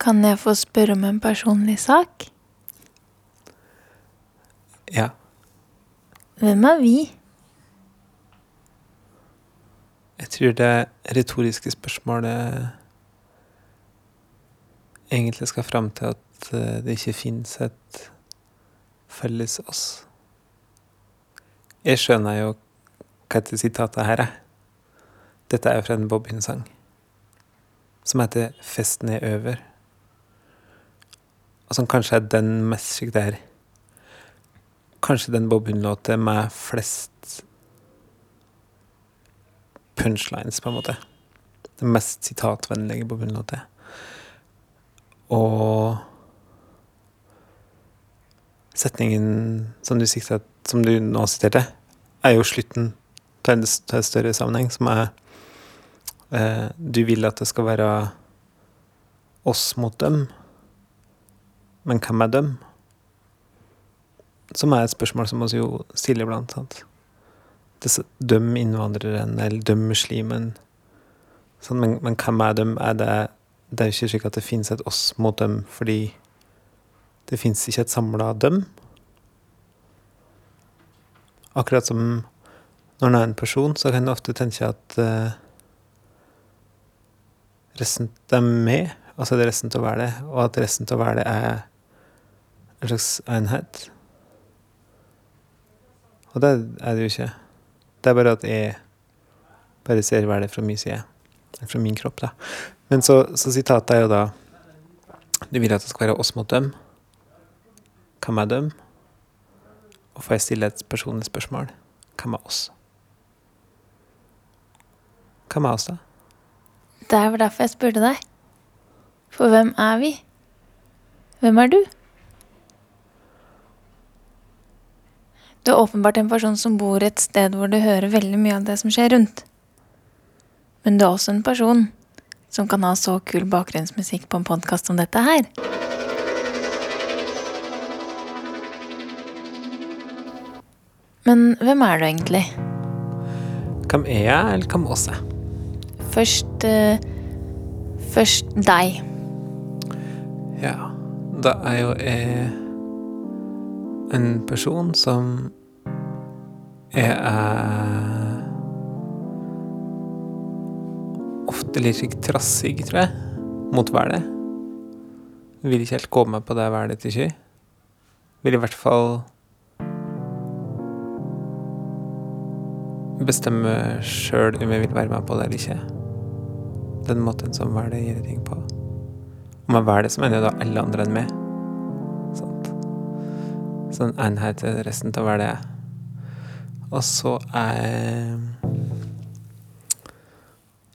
Kan jeg få spørre om en personlig sak? Ja. Hvem er vi? Jeg tror det retoriske spørsmålet egentlig skal fram til at eh, det ikke fins et felles oss. Jeg skjønner jo hva dette sitatet her er. Dette er fra en Bobbin-sang som heter 'Festen er over', som kanskje er den mest slik der Kanskje den Bobbin-låta med flest punchlines, på en måte. Den mest sitatvennlige Bobbin-låta. Og setningen som du, siktet, som du nå siterte, er jo slutten til en til en større sammenheng, som er eh, Du vil at det skal være oss mot dem, men hvem er dem? Som er et spørsmål som vi jo stiller iblant. sant? Døm innvandreren, eller døm muslimen. Sånn, men, men hvem er dem? Er det, det er jo ikke slik at det finnes et oss mot dem fordi det fins ikke et samla dem. Akkurat som når en er en person, så kan en ofte tenke at uh, resten er med, altså det resten være det, og at resten til å være det er en slags enhet. Og det er det jo ikke. Det er bare at jeg bare ser er fra min side. Fra min kropp, da. Men så, så sitatet er jo da Du vil at det skal være oss mot dem. Hvem er dem? Og får jeg stille et personlig spørsmål? Hvem er oss? Hvem er oss, da? Det vel derfor jeg spurte deg. For hvem er vi? Hvem er du? Du er åpenbart en person som bor et sted hvor du hører veldig mye av det som skjer rundt. Men du er også en person som kan ha så kul bakgrunnsmusikk på en podkast som dette her. Men hvem er du egentlig? Hvem er jeg, eller hvem oss er? Først uh, Først deg. Ja, da er jo jeg en person som jeg er ofte litt trassig, tror jeg, mot været. Vil ikke helt gå med på det været til sky. Vil i hvert fall bestemme sjøl om jeg vil være med på det eller ikke. Den måten som været gjør ting på. Om jeg velger det, så mener jeg da alle andre enn meg. Sånn enhet til resten av hva det er. Og så er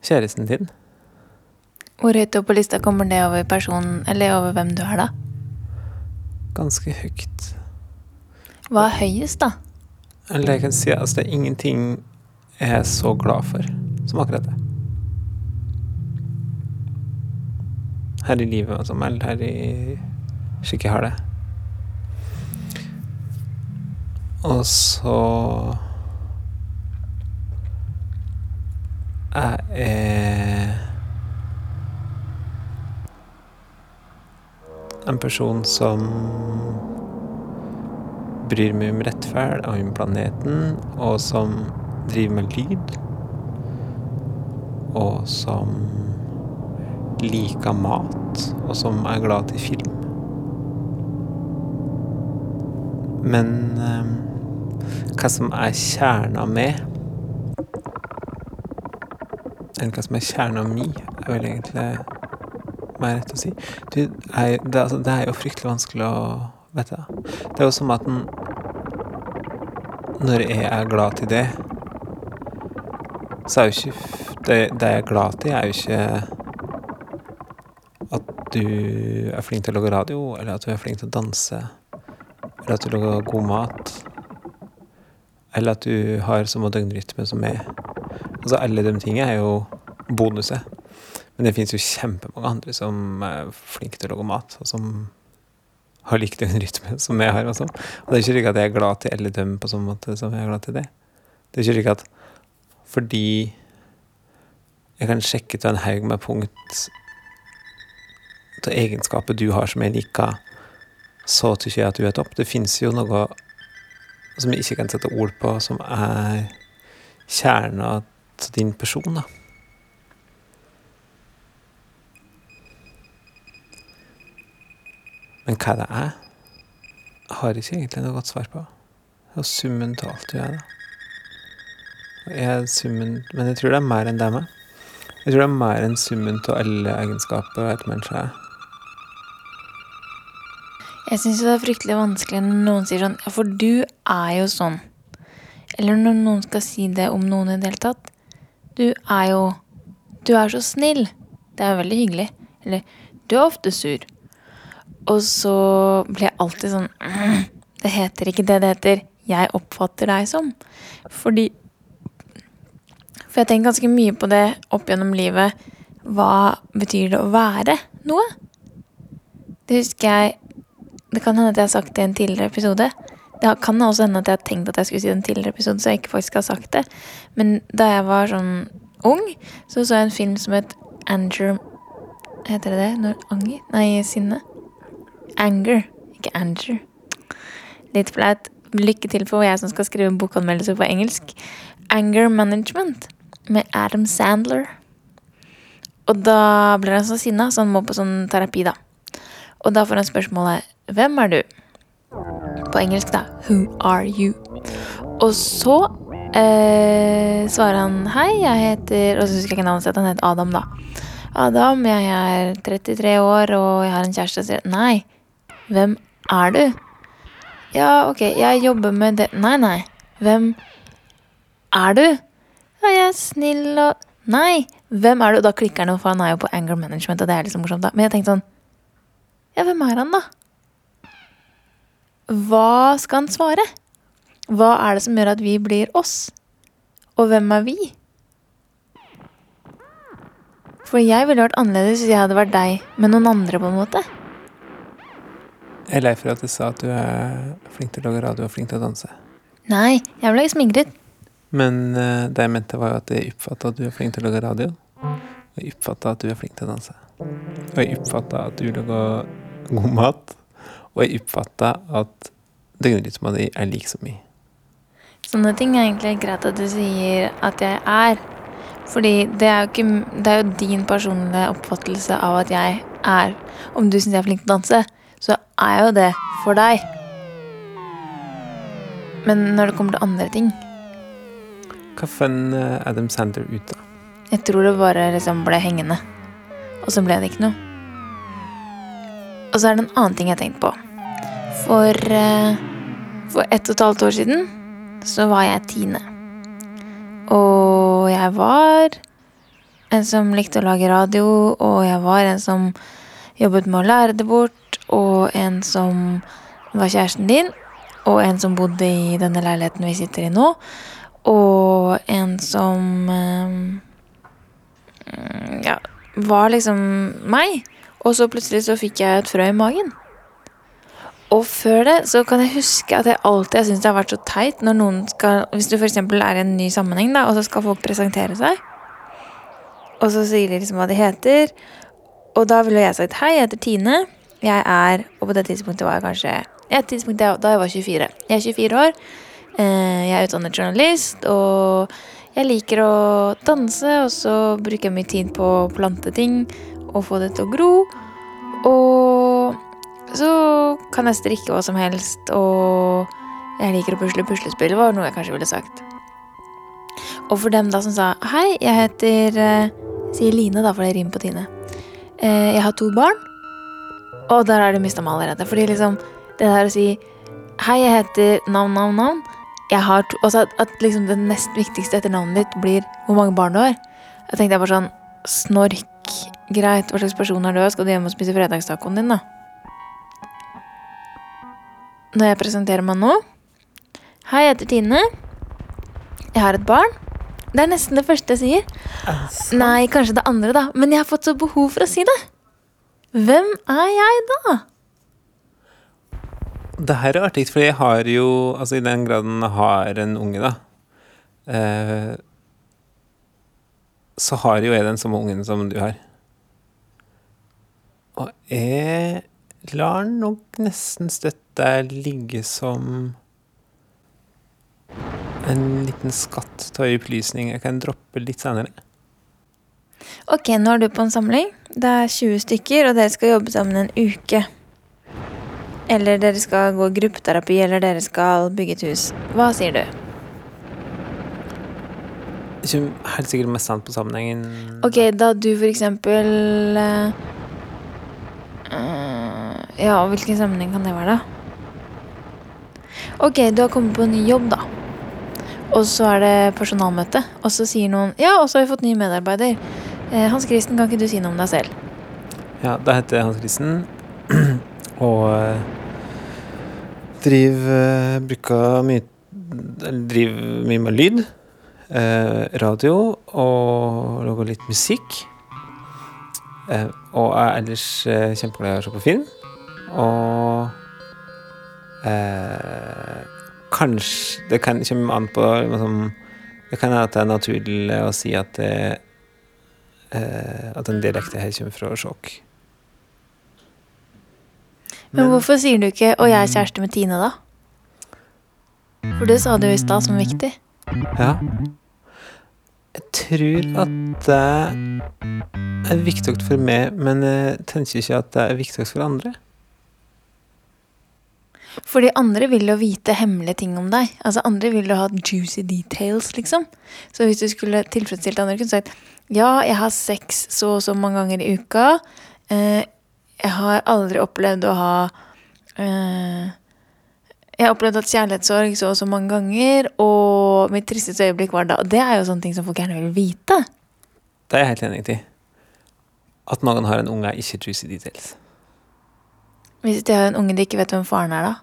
kjæresten din Hvor høyt opp på lista kommer det over personen, eller over hvem du er, da? ganske høyt. Hva er høyest, da? Eller jeg kan si altså det er ingenting jeg er så glad for som akkurat det. Her i livet, altså, eller her i slik jeg har det. Og så er jeg en person som bryr meg om rettferd og om planeten, og som driver med lyd. Og som liker mat, og som er glad til film. Men um, hva som er kjerna med Eller hva som er kjerna mi, er vel egentlig mer rett å si. Du, er, det, altså, det er jo fryktelig vanskelig å vite. Det er jo som at den Når jeg er glad til det, så er jo ikke det, det jeg er glad til, er jo ikke at du er flink til å lage radio, eller at du er flink til å danse, eller at du lager god mat, eller at du har samme døgnrytme som meg. Altså, alle de tingene er jo bonuser. Men det finnes jo kjempemange andre som er flinke til å lage mat, og som har lik døgnrytme som jeg har. Og, sånn. og det er ikke slik at jeg er glad til alle dem på samme måte som jeg er glad til det. Det er ikke slik at fordi jeg kan sjekke til en haug med punkt av egenskaper du har som jeg liker, så tykker jeg at du er topp. Det fins jo noe som jeg ikke kan sette ord på, som er kjerna til din person, da. Men hva det er, har jeg ikke egentlig noe godt svar på. Det er summen av alt du er, da. Jeg er summen Men jeg tror det er mer enn det med. Jeg tror det er mer enn summen av alle egenskaper et menneske er. Jeg syns det er fryktelig vanskelig når noen sier sånn Ja, for du er jo sånn. Eller når noen skal si det om noen i det hele tatt. Du er jo Du er så snill. Det er jo veldig hyggelig. Eller du er ofte sur. Og så blir jeg alltid sånn «Mm, Det heter ikke det det heter. Jeg oppfatter deg som. Fordi For jeg tenkt ganske mye på det opp gjennom livet. Hva betyr det å være noe? Det husker jeg Det kan hende at jeg har sagt det i en tidligere episode. Det kan også hende at jeg har tenkt at jeg skulle si det i en tidligere episode, så jeg ikke faktisk har sagt det. Men da jeg var sånn ung, så så jeg en film som het Anger Heter det det? Når anger? Nei, sinne. Anger, ikke Anger. Litt flaut. Lykke til for jeg som skal skrive bokanmeldelse på engelsk. Anger Management med Adam Sandler. Og da blir han så sinna, så han må på sånn terapi, da. Og da får han spørsmålet Hvem er du? På engelsk, da. Who are you? Og så eh, svarer han Hei, jeg heter Og så husker jeg ikke navnet sitt. Han heter Adam, da. Adam, jeg er 33 år, og jeg har en kjæreste. Sier Nei, hvem er du? Ja, ok, jeg jobber med det Nei, nei. Hvem er du? Ja, jeg er snill og Nei, hvem er du? Og da klikker han jo, for han er jo på anger management, og det er liksom morsomt, da. Men jeg tenkte sånn Ja, hvem er han, da? Hva skal han svare? Hva er det som gjør at vi blir oss? Og hvem er vi? For jeg ville vært annerledes hvis jeg hadde vært deg med noen andre, på en måte. Jeg er lei for at du sa at du er flink til å lage radio og flink til å danse. Nei, jeg ble smigret. Men uh, det jeg mente, var jo at jeg oppfatta at du er flink til å lage radio. Og jeg oppfatta at du er flink til å danse. Og jeg oppfatta at du lager god mat. Og jeg oppfatta at døgnrytma di er lik som min. Sånne ting er egentlig greit at du sier at jeg er. Fordi det er jo, ikke, det er jo din personlige oppfattelse av at jeg er. Om du syns jeg er flink til å danse, så er jo det for deg. Men når det kommer til andre ting Hva fant eh, Adam Sander ut av? Jeg tror det bare liksom ble hengende. Og så ble det ikke noe. Og så er det en annen ting jeg har tenkt på. For, eh, for ett og et halvt år siden så var jeg tiende. Og jeg var en som likte å lage radio, og jeg var en som jobbet med å lære det bort, og en som var kjæresten din, og en som bodde i denne leiligheten vi sitter i nå, og en som eh, ja, var liksom meg. Og så plutselig så fikk jeg et frø i magen. Og før det så kan jeg huske at jeg alltid har syntes det har vært så teit når noen skal Hvis du f.eks. er i en ny sammenheng, da, og så skal folk presentere seg, og så sier de liksom hva de heter, og da ville jeg sagt hei, jeg heter Tine. Jeg er Og på det tidspunktet var jeg kanskje et tidspunkt da jeg var 24. Jeg er 24 år. eh, Jeg er utdannet journalist, og jeg liker å danse, og så bruker jeg mye tid på å plante ting og få det til å gro. Og så kan jeg strikke hva som helst, og jeg liker å pusle puslespill, var noe jeg kanskje ville sagt. Og for dem da som sa hei, jeg heter eh, Sier Line, da, for det rimer på Tine. Eh, jeg har to barn. Og der har de mista meg allerede. Fordi liksom det der å si hei, jeg heter navn, navn, navn. Jeg har to, også at, at liksom det nest viktigste etter navnet ditt blir hvor mange barn du har. Jeg tenkte jeg bare sånn Snork. Greit, hva slags person er du? Skal du hjem og spise fredagstacoen din, da? Når jeg presenterer meg nå Hei, jeg heter Tine. Jeg har et barn. Det er nesten det første jeg sier. Nei, kanskje det andre, da. Men jeg har fått så behov for å si det. Hvem er jeg da? Det her er artig, for jeg har jo Altså, i den graden har en unge, da eh, Så har jo jeg den samme ungen som du har. Og jeg lar nok nesten støtte ligge som en liten skatt av opplysning jeg kan droppe litt senere. Ok, nå er du på en samling. Det er 20 stykker, og dere skal jobbe sammen en uke. Eller dere skal gå gruppeterapi, eller dere skal bygge et hus. Hva sier du? Ikke helt sikkert mest sant på sammenhengen. Ok, da du for eksempel eh, ja, Ja, hvilken sammenheng kan det være, da? Ok, du har kommet på en ny jobb, da. Og så er det personalmøte, og så sier noen Ja, og så har vi fått ny medarbeider. Uh, Hans Kristen, kan ikke du si noe om deg selv? Ja, da heter jeg Hans Kristen, og eh, driver Bruker mye driver mye med lyd. Eh, radio og lager litt musikk. Eh, og jeg er ellers eh, kjempeglad i å se på film. Og eh, kanskje Det kan komme an på liksom, Det kan hende at det er naturlig å si at det eh, At den dialekten her kommer fra Skjåk. Men hvorfor sier du ikke 'og jeg er kjæreste med Tine', da? For det sa du jo i stad som viktig. Ja. Jeg tror at det er viktig for meg, men jeg tenker ikke at det er viktig for andre. Fordi andre vil jo vite hemmelige ting om deg. Altså Andre vil jo ha juicy details, liksom. Så hvis du skulle tilfredsstilt andre, kunne du sagt ja, jeg har sex så og så mange ganger i uka. Eh, jeg har aldri opplevd å ha eh, Jeg har opplevd hatt kjærlighetssorg så og så mange ganger, og mitt tristeste øyeblikk var da. Og det er jo sånne ting som folk gjerne vil vite. Det er jeg helt enig i. At noen har en unge, er ikke juicy details. Hvis de har en unge de ikke vet hvem faren er, da.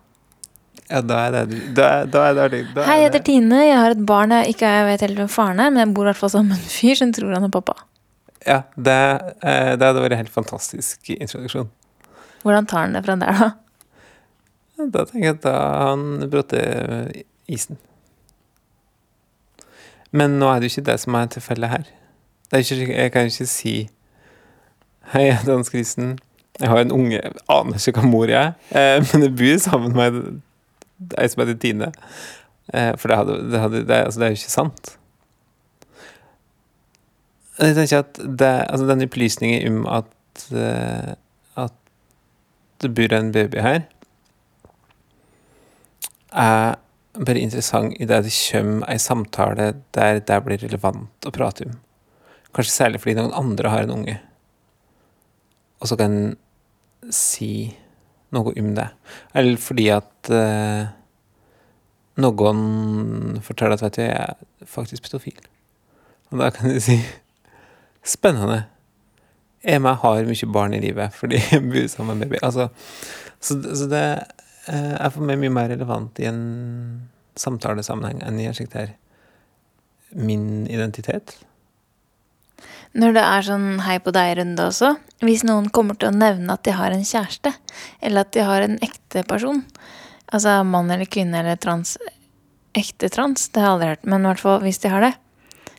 Ja, da er det Da er, da er det, da er Hei, jeg heter. Tine. Jeg har et barn jeg ikke vet helt hvem faren er, men jeg bor i hvert fall sammen med en fyr som tror han er pappa. Ja, det, eh, det hadde vært en helt fantastisk introduksjon. Hvordan tar han det fra der, da? Da tenker jeg at da han brutt isen. Men nå er det jo ikke det som er tilfellet her. Det er ikke, jeg kan jo ikke si Hei, jeg heter Hans Kristen. Jeg har en unge. Jeg aner ikke hva mor jeg er, eh, men jeg bor sammen med ei som heter Tine. Eh, for det, hadde, det, hadde, det, altså, det er jo ikke sant. Jeg tenker at det, altså den opplysningen om at, eh, at det bor en baby her, er bare interessant i det det kommer ei samtale der det blir relevant å prate om. Kanskje særlig fordi noen andre har en unge, og så kan en si noe om det. Eller fordi at eh, noen forteller at vet du, jeg er faktisk pedofil. Og da kan du si spennende. Jeg meg har mye barn i livet fordi jeg bor sammen med baby. Altså, så, så det eh, er for meg mye mer relevant i en samtalesammenheng enn i en slik der min identitet. Når det er sånn hei på deg-runde også, hvis noen kommer til å nevne at de har en kjæreste, eller at de har en ekte person, altså mann eller kvinne eller trans, ekte trans, det har jeg aldri hørt, men i hvert fall hvis de har det,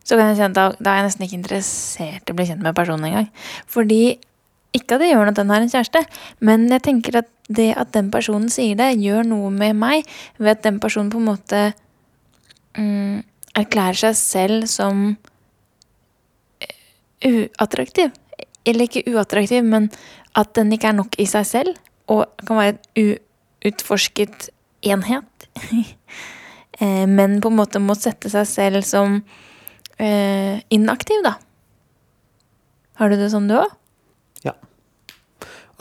så kan jeg kjenne at da, er jeg nesten ikke interessert i å bli kjent med personen engang. Fordi, ikke at det gjør noe at den har en kjæreste, men jeg tenker at det at den personen sier det, gjør noe med meg, ved at den personen på en måte mm, erklærer seg selv som uattraktiv. Eller ikke uattraktiv, men at den ikke er nok i seg selv, og kan være en uutforsket enhet. Eh, men på en måte må sette seg selv som eh, inaktiv, da. Har du det sånn, du òg?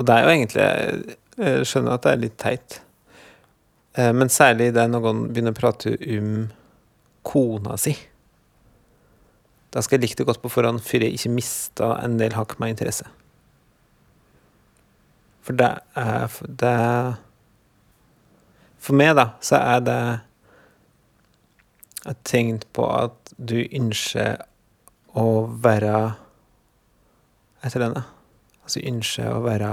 Og det er jo egentlig Jeg skjønner at det er litt teit. Eh, Men særlig det noen begynner å prate om kona si. Da skal jeg like det godt på forhånd før jeg ikke mister en del hakk med interesse. For det er det For meg, da, så er det et tegn på at du ønsker å være etter denne. Altså ønsker å være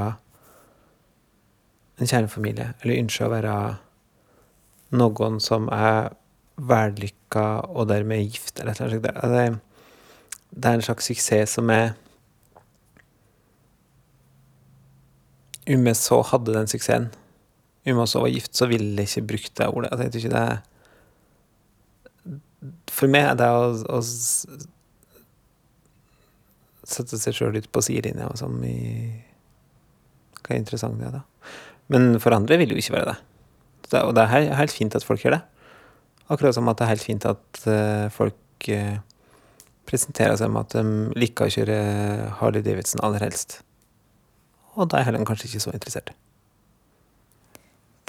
en kjernefamilie, eller ønsker å være noen som er vellykka og dermed gift, eller et eller annet slikt. Det, er en slags suksess som er så hadde den suksessen, om jeg så var gift, så ville jeg ikke brukt det ordet. Altså, jeg tror ikke det er For meg er det å, å sette seg sjøl ut på sidelinja og sånn i Hva er interessant det, er, da? Men for andre vil det jo ikke være det. Det og det er helt fint at folk gjør det. Akkurat som at det er helt fint at eh, folk eh, presenterer seg med at de liker å kjøre Harley Davidson aller helst. Og da er Helen kanskje ikke så interessert.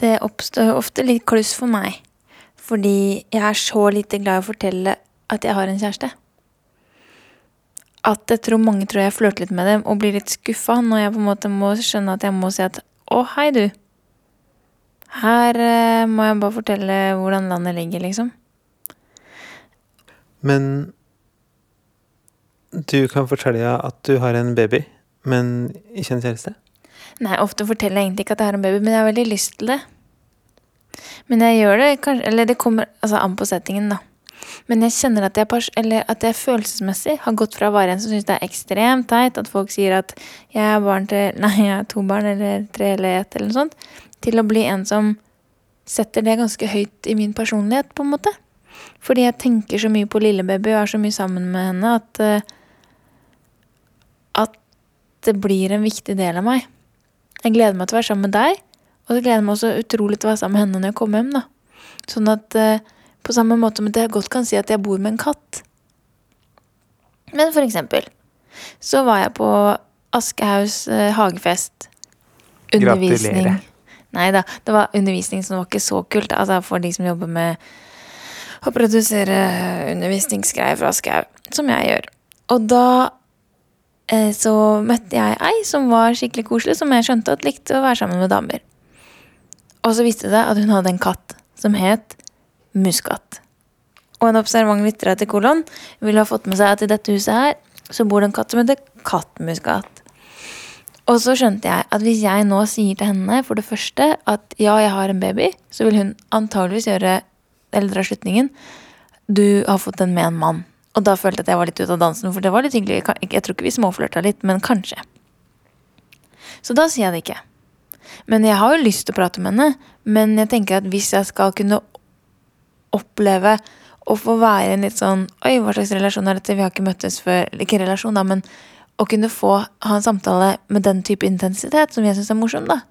Det oppstår ofte litt kluss for meg. Fordi jeg er så lite glad i å fortelle at jeg har en kjæreste. At jeg tror mange tror jeg flørter litt med dem og blir litt skuffa når jeg på en måte må skjønne at jeg må si at å, hei, du. Her eh, må jeg bare fortelle hvordan landet ligger, liksom. Men du kan fortelle at du har en baby, men ikke en kjæreste? Nei, ofte forteller jeg egentlig ikke at jeg har en baby, men jeg har veldig lyst til det. Men jeg gjør det kanskje Eller det kommer altså, an på settingen, da. Men jeg kjenner at jeg, at jeg følelsesmessig har gått fra å være en som syns det er ekstremt teit at folk sier at jeg er barn til Nei, jeg er to barn, eller tre eller ett, eller noe sånt, til å bli en som setter det ganske høyt i min personlighet, på en måte. Fordi jeg tenker så mye på lillebaby og er så mye sammen med henne at eh, At det blir en viktig del av meg. Jeg gleder meg til å være sammen med deg, og jeg gleder meg også utrolig til å være sammen med henne når jeg kommer hjem. da. Sånn at eh, på samme måte som at jeg godt kan si at jeg bor med en katt. Men for eksempel så var jeg på Aschehogs eh, hagefest. Undervisning. Gratulerer. Nei da, det var undervisning som var ikke så kult. Altså for de som jobber med å produsere undervisningsgreier fra Aschehoug, som jeg gjør. Og da så møtte jeg ei som var skikkelig koselig, som jeg skjønte at likte å være sammen med damer. Og så viste det seg at hun hadde en katt som het Muskat. Og en observant lytter til kolon ville ha fått med seg at i dette huset her så bor det en katt som heter Kattmuskat. Og så skjønte jeg at hvis jeg nå sier til henne for det første at ja, jeg har en baby, så vil hun antageligvis gjøre eller dra slutningen du har fått den med en mann. Og da følte jeg at jeg var litt ute av dansen, for det var litt hyggelig. Jeg tror ikke vi småflørta litt, men kanskje. Så da sier jeg det ikke. Men jeg har jo lyst til å prate med henne. Men jeg tenker at hvis jeg skal kunne oppleve å få være en litt sånn Oi, hva slags relasjon er dette? Vi har ikke møttes før. Ikke relasjon, da, men å kunne få ha en samtale med den type intensitet som jeg syns er morsom, da.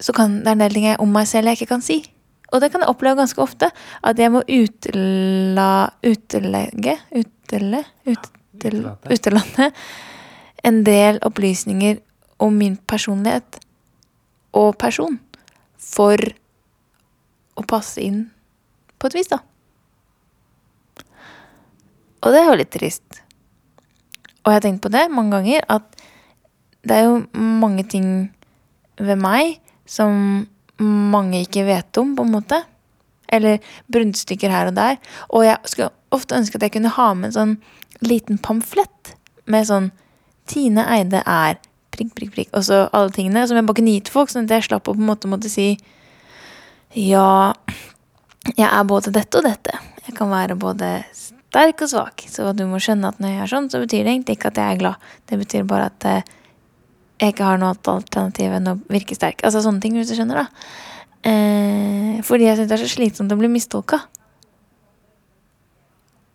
Så kan det er en del ting jeg om meg selv jeg ikke kan si. Og det kan jeg oppleve ganske ofte. At jeg må utla, utelegge Utele? Utel, Utelate. en del opplysninger om min personlighet og person for å passe inn på et vis, da. Og det er jo litt trist. Og jeg har tenkt på det mange ganger, at det er jo mange ting ved meg som mange ikke vet om, på en måte. Eller brunstykker her og der. Og jeg skulle ofte ønske at jeg kunne ha med en sånn liten pamflett med sånn Tine Eide er prikk, prikk, prikk, og så alle tingene som jeg bare kunne gi folk, sånn at jeg slapp å på en måte måtte si ja, jeg er både dette og dette. Jeg kan være både sterk og svak. Så du må skjønne at når jeg er sånn, så betyr det egentlig ikke at jeg er glad. Det betyr bare at eh, jeg ikke har noe alternativ enn å virke sterk. Altså sånne ting, hvis du skjønner, da. Eh, fordi jeg syns det er så slitsomt å bli mistolka.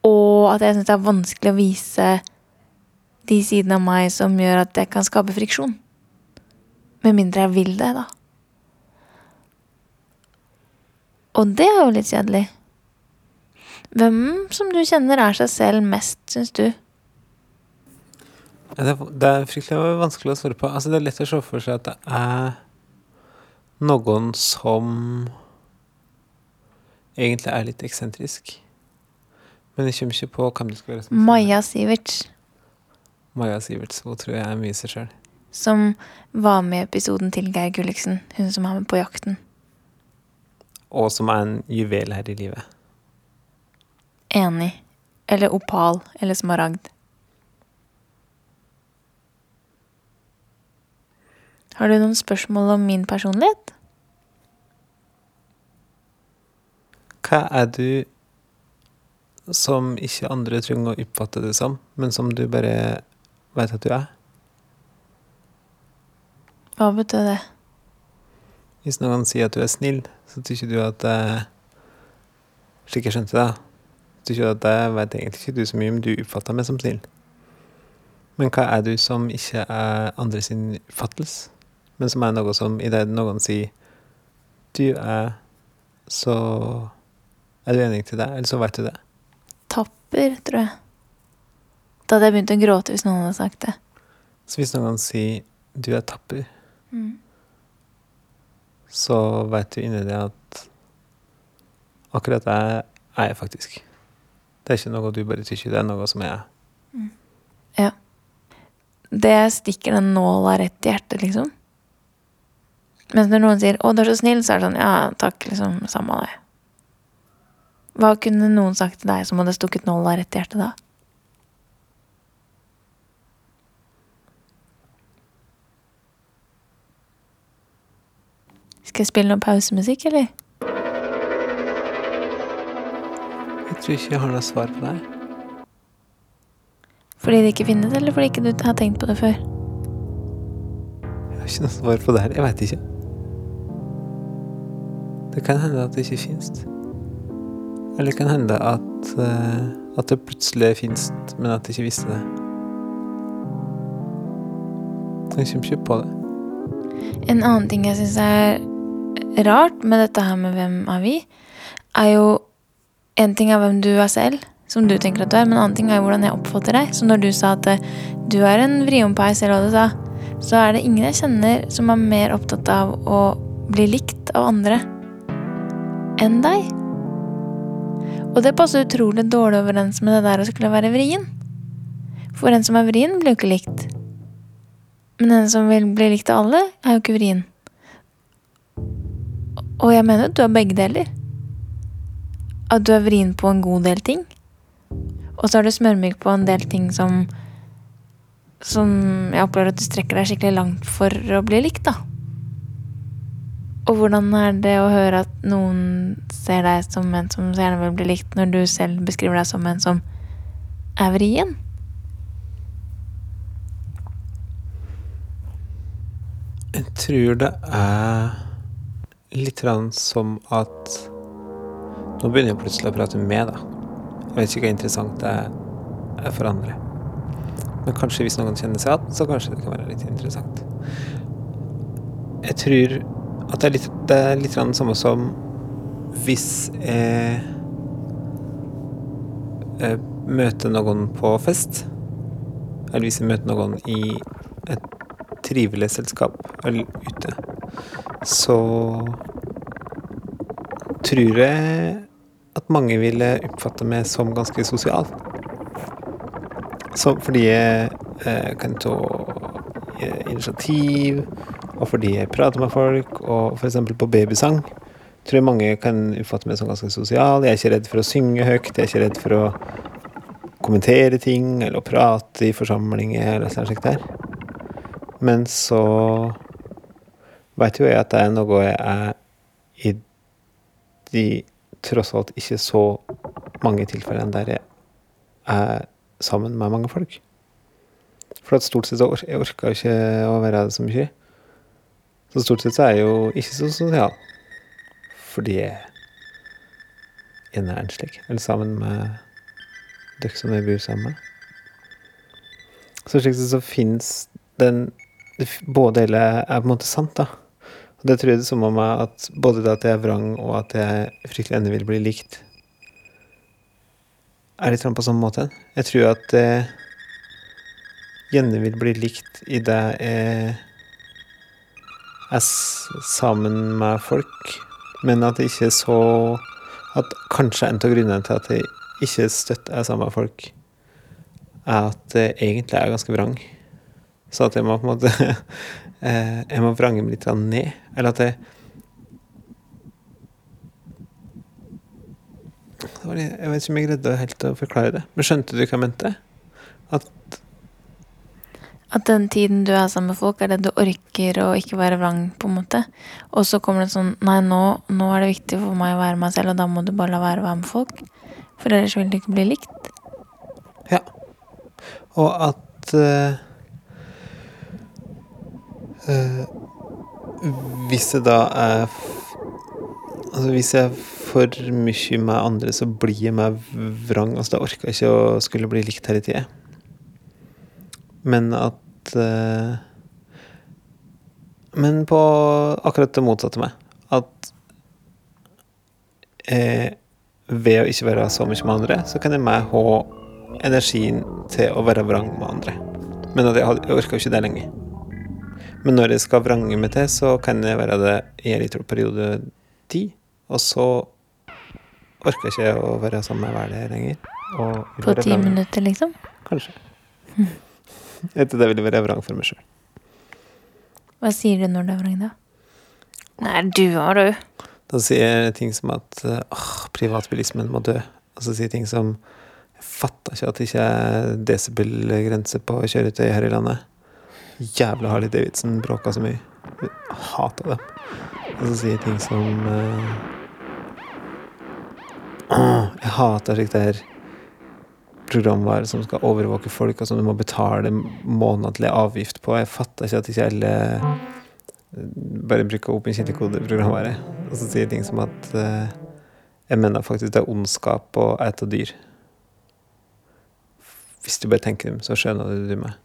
Og at jeg syns det er vanskelig å vise de sidene av meg som gjør at jeg kan skape friksjon. Med mindre jeg vil det, da. Og det er jo litt kjedelig. Hvem som du kjenner er seg selv mest, syns du? Det er, det er fryktelig vanskelig å svare på. Altså, det er lett å se for seg at det er noen som egentlig er litt eksentrisk. Men jeg kommer ikke på hvem det skal være. Maja Siverts, Maja Siverts. Hun tror jeg er mye seg sjøl. som var med i episoden til Geir Gulliksen. Hun som er med på Jakten. Og som er en juvel her i livet. Enig. Eller opal. Eller smaragd. Har du noen spørsmål om min personlighet? Hva er du som ikke andre trenger å oppfatte det som, men som du bare vet at du er? Hva betyr det? Hvis noen sier at du er snill, så tykker du at eh, Slik jeg skjønte det, tykker du at det vet egentlig ikke du så mye, men du oppfatter meg som snill. Men hva er du som ikke er andre sin oppfattelse, men som er noe som idet noen sier du er, så er du enig til det, eller så vet du det. Tapper, tror jeg. Da hadde jeg begynt å gråte hvis noen hadde sagt det. Så hvis noen sier du er tapper, så vet du inni deg at akkurat det er jeg faktisk. Det er ikke noe du bare tykker, det er noe som jeg er. Ja. Det stikker den nåla rett i hjertet, liksom. Mens når noen sier 'Å, du er så snill', så er det sånn 'Ja, takk', liksom. Samme det. Hva kunne noen sagt til deg som hadde stukket nåla rett i hjertet da? Skal jeg spille noe pausemusikk, eller? Jeg tror ikke jeg har noe svar på det. Fordi det ikke finnes, eller fordi ikke du har tenkt på det før? Jeg har ikke noe svar på det her. Jeg veit ikke. Det kan hende at det ikke fins. Eller det kan hende at, eh, at det plutselig fins, men at jeg ikke visste det. Jeg kommer ikke på det. En annen ting jeg syns er rart med dette her med hvem er vi, er jo En ting er hvem du er selv, som du tenker at du er, men en annen ting er jo hvordan jeg oppfatter deg. Så når du sa at eh, du er en vriompeis, eller hva du sa, så er det ingen jeg kjenner som er mer opptatt av å bli likt av andre enn deg. Og det passer utrolig dårlig overens med det der å skulle være vrien. For en som er vrien, blir jo ikke likt. Men en som vil bli likt av alle, er jo ikke vrien. Og jeg mener at du har begge deler. At du er vrien på en god del ting. Og så er du smørmyk på en del ting som Som jeg opplever at du strekker deg skikkelig langt for å bli likt, da. Og hvordan er det å høre at noen ser deg som en som gjerne vil bli likt, når du selv beskriver deg som en som er vrien? Jeg tror det er litt som at Nå begynner jeg plutselig å prate med, deg. Jeg vet ikke hvor interessant det er for andre. Men kanskje hvis noen kjenner seg igjen, så kanskje det kan være litt interessant. Jeg tror at det er litt, det er litt samme som hvis jeg, jeg møter noen på fest, eller hvis jeg møter noen i et trivelig selskap eller ute, så tror jeg at mange ville oppfatte meg som ganske sosial. Så fordi jeg eh, kan ta eh, initiativ, og fordi jeg prater med folk, og f.eks. på babysang, tror jeg mange kan oppfatte meg som ganske sosial. Jeg er ikke redd for å synge høyt, jeg er ikke redd for å kommentere ting, eller å prate i forsamlinger, eller sånn slikt der. Men så veit jo jeg at det er noe jeg er i de tross alt ikke så mange tilfellene der jeg er sammen med mange folk. For at stort sett så or jeg orka ikke å være det så mye. Så stort sett så er jeg jo ikke så sosial. Fordi jeg gjerne er enslig. Eller sammen med dere som jeg bor sammen med. Så slik sett så fins den Både deler er på en måte sant, da. Og det tror jeg det samme med at både det at jeg er vrang, og at jeg fryktelig ennå vil bli likt, er litt sånn på samme måte. Jeg tror at jeg gjerne vil bli likt i det jeg er sammen med folk, men at det ikke så At kanskje en av grunnene til at jeg ikke støtter er sammen med folk, er at jeg egentlig er ganske vrang. Så at jeg må på en måte eh, Jeg må vrange meg litt ned. Eller at jeg det Jeg vet ikke om jeg greide helt å forklare det. Men skjønte du hva jeg mente? At At den tiden du er sammen med folk, er det du orker å ikke være vrang, på en måte. Og så kommer det sånn Nei, nå, nå er det viktig for meg å være meg selv, og da må du bare la være å være med folk. For ellers vil du ikke bli likt. Ja. Og at øh, øh, hvis det da er Altså, hvis jeg for mye med andre, så blir jeg meg vrang. Altså, da orker jeg ikke å skulle bli likt hele tida. Men at eh, Men på akkurat det motsatte meg. At uh, ved å ikke være så mye med andre, så kan jeg meg ha energien til å være vrang med andre. Men at jeg, had- jeg orker jo ikke det lenger. Men når jeg skal vrange meg til, så kan jeg være det i en liten periode ti. Og så orker jeg ikke å være sammen med hver det lenger. På ti minutter, liksom? Kanskje. Etter det vil jeg være vrang for meg sjøl. Hva sier du når du er vrang, da? Nei, du har du. Da sier jeg ting som at åh, privatbilismen må dø. Og så sier jeg ting som Jeg fatter ikke at det ikke er desibelgrense på kjøretøy her i landet. Jævla Harley Davidson bråka så mye. Jeg hater dem. Og så sier jeg ting som uh, åh, Jeg hater slikt der programvare som skal overvåke folk, og som du må betale månedlig avgift på. Jeg fatter ikke at ikke alle bare bruker open kildekodeprogramvare. Og så sier ting som at uh, jeg mener faktisk det er ondskap å ete dyr. Hvis du bare tenker dem, så skjønner du det meg.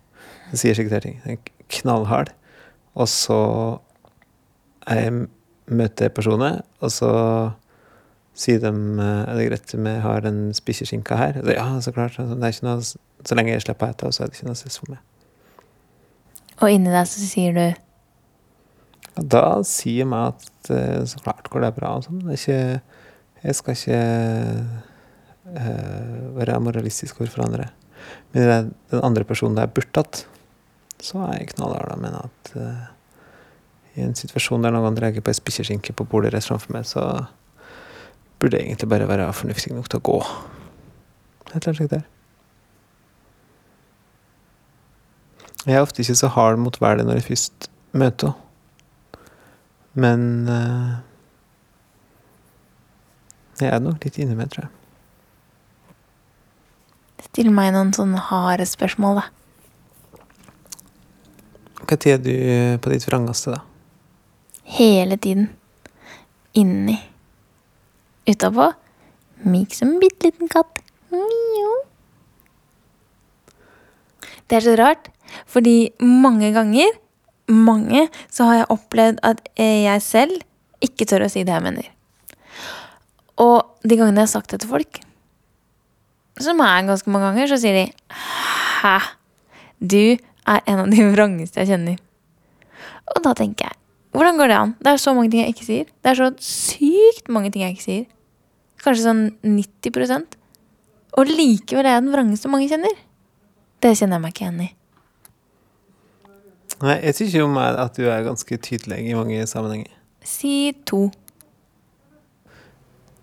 Jeg sier sikkert ting. Jeg er knallhard. Og så jeg møter personer, og så sier de eh, er det greit om jeg har den spiseskinka her. Så, ja, så klart. altså, noe, så lenge jeg slipper å ete, så er det ikke noe stress for meg. Og inni deg så sier du da sier jeg meg at eh, så klart går det bra og sånn. Jeg skal ikke uh, være moralistisk overfor andre. Men det er den andre personen det er burde hatt, så er jeg knallhard og mener at uh, i en situasjon der noen drar på ei spikkeskinke på bordet rett framfor meg, så burde egentlig bare være fornuftig nok til å gå. Et eller annet slikt der. Jeg er ofte ikke så hard mot verden når jeg først møter henne. Men uh, jeg er nok litt inni meg, tror jeg. Still meg noen sånne harde spørsmål, da. Tid er du på ditt vrangeste, da? Hele tiden. Inni. Utapå. Myk som en bitte liten katt. Mio. Det er så rart, fordi mange ganger, mange, så har jeg opplevd at jeg selv ikke tør å si det jeg mener. Og de gangene jeg har sagt det til folk, som er ganske mange ganger, så sier de Hæ? Du er en av de vrangeste jeg kjenner. Og da tenker jeg hvordan går det an? Det er så mange ting jeg ikke sier. Det er så sykt mange ting jeg ikke sier. Kanskje sånn 90 Og likevel er jeg den vrangeste mange kjenner. Det kjenner jeg meg ikke igjen i. Nei, jeg syns jo meg at du er ganske tydelig i mange sammenhenger. Si to.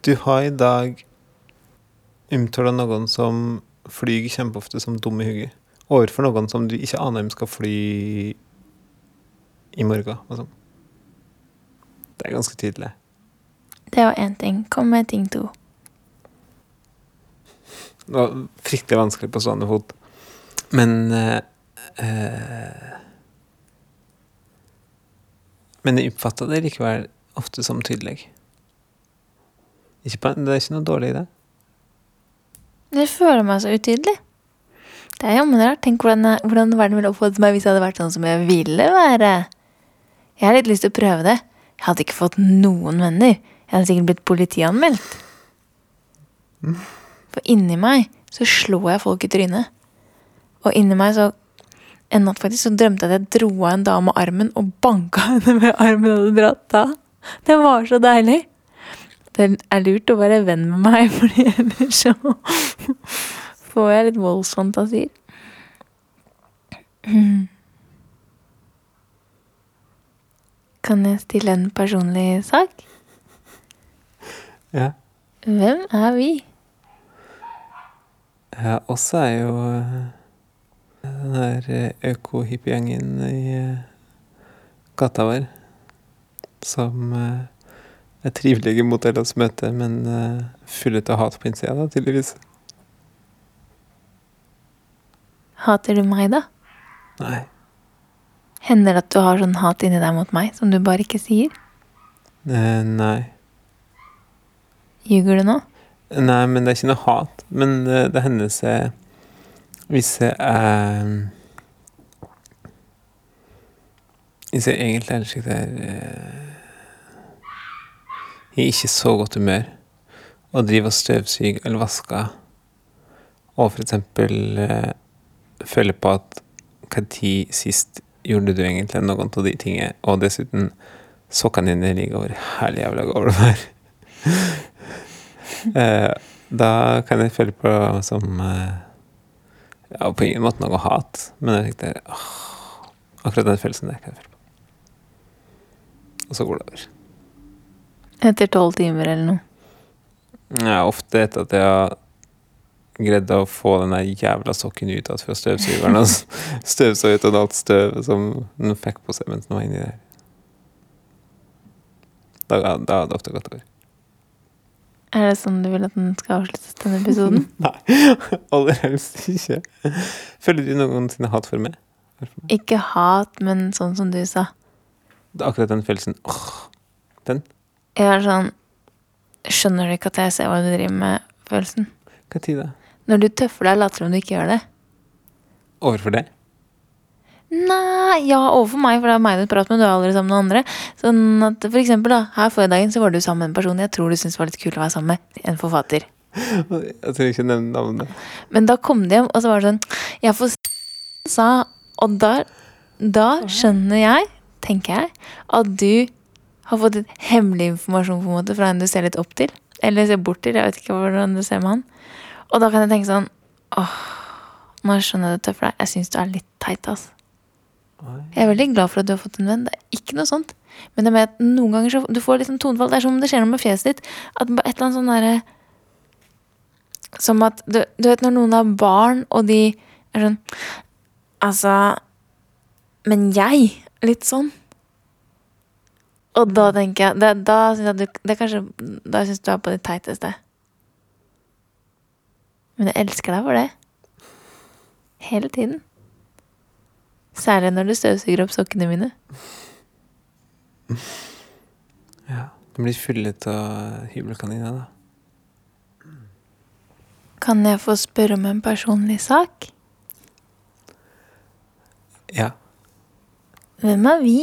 Du har i dag omtalt noen som flyr kjempeofte som dum i hugget. overfor noen som du ikke aner om skal fly i morgen. sånn. Det er ganske tydelig. Det var én ting. Kom med ting to. Det var fryktelig vanskelig på stående fot. Men eh, eh, Men jeg oppfatta det likevel ofte som tydelig. Ikke det er ikke noe dårlig i det. Jeg føler meg så utydelig. Det er jammen rart. Tenk hvordan, hvordan verden ville oppfattet meg hvis jeg hadde vært sånn som jeg ville være. Jeg har litt lyst til å prøve det. Jeg hadde ikke fått noen venner. Jeg hadde sikkert blitt politianmeldt. For inni meg så slår jeg folk i trynet. Og inni meg så En natt faktisk så drømte jeg at jeg dro av en dame armen og banka henne med armen jeg hadde dratt av. Det var så deilig. Det er lurt å være venn med meg, fordi ellers så får jeg litt voldsfantasier. Kan jeg stille en personlig sak? Ja. Hvem er vi? Ja, oss er jo eh, den her eh, øko-hippiegjengen i eh, gata vår. Som er trivelige mot ellers møte, men fulle av hat på innsida, da, tydeligvis. Hater du meg, da? Nei. Hender det at du har sånn hat inni deg mot meg som du bare ikke sier? Nei. Ljuger du nå? Nei, men det er ikke noe hat. Men eh, det hender seg hvis jeg er Hvis jeg egentlig er slik der i Jeg er ikke så godt humør og driver og støvsuger eller vasker, og for eksempel eh, føler på at Når sist gjorde du egentlig noen av de tingene, og dessuten sokkene dine ligger over hele jævla gulvet eh, da kan jeg føle på som eh, Ja, på ingen måte noe hat, men jeg tenkte åh, Akkurat den følelsen der kan jeg føle på. Og så går det over. Etter tolv timer eller noe? Ja, ofte etter at jeg har greid å få den der jævla sokken ut fra støvsugeren og støvsa ut av alt støvet som den fikk på seg mens den var inni der. Da, da hadde det ofte gått over. Er det sånn du vil at den skal avsluttes, denne episoden? Nei, aller helst ikke. Føler du noensinne hat for meg? Ikke hat, men sånn som du sa. Det er akkurat den følelsen åh, Den? Jeg er sånn Skjønner du ikke at jeg ser hva du driver med? Følelsen. Hva tid da? Når du tøffer deg, later som du ikke gjør det. Overfor deg? Nei, ja, overfor meg, for det er meg du prater med, du er aldri sammen med noen andre. Sånn at for eksempel, da, her forrige dagen så var du sammen med en person jeg tror du syntes var litt kul å være sammen med. En forfatter. Jeg trenger ikke nevne navnet. Men da kom de hjem, og så var det sånn Jeg får sa Og da, da skjønner jeg, tenker jeg, at du har fått et hemmelig informasjon på en måte fra en du ser litt opp til. Eller ser bort til. Jeg vet ikke hvordan du ser med han. Og da kan jeg tenke sånn Åh, nå skjønner jeg det tøffe deg. Jeg syns du er litt teit, altså. Jeg er veldig glad for at du har fått en venn. Det er ikke noe sånt. Men det med at noen ganger så du får liksom tonefall. Det er som om det skjer noe med fjeset ditt. At et eller annet sånn derre Som at du, du vet når noen har barn, og de er sånn Altså Men jeg? Litt sånn. Og da tenker jeg det, Da syns jeg du det er kanskje, Da syns du er på ditt teiteste. Men jeg elsker deg for det. Hele tiden. Særlig når du støvsuger opp sokkene mine. Ja. De blir fyllet av hybelkaniner, da. Kan jeg få spørre om en personlig sak? Ja. Hvem er vi?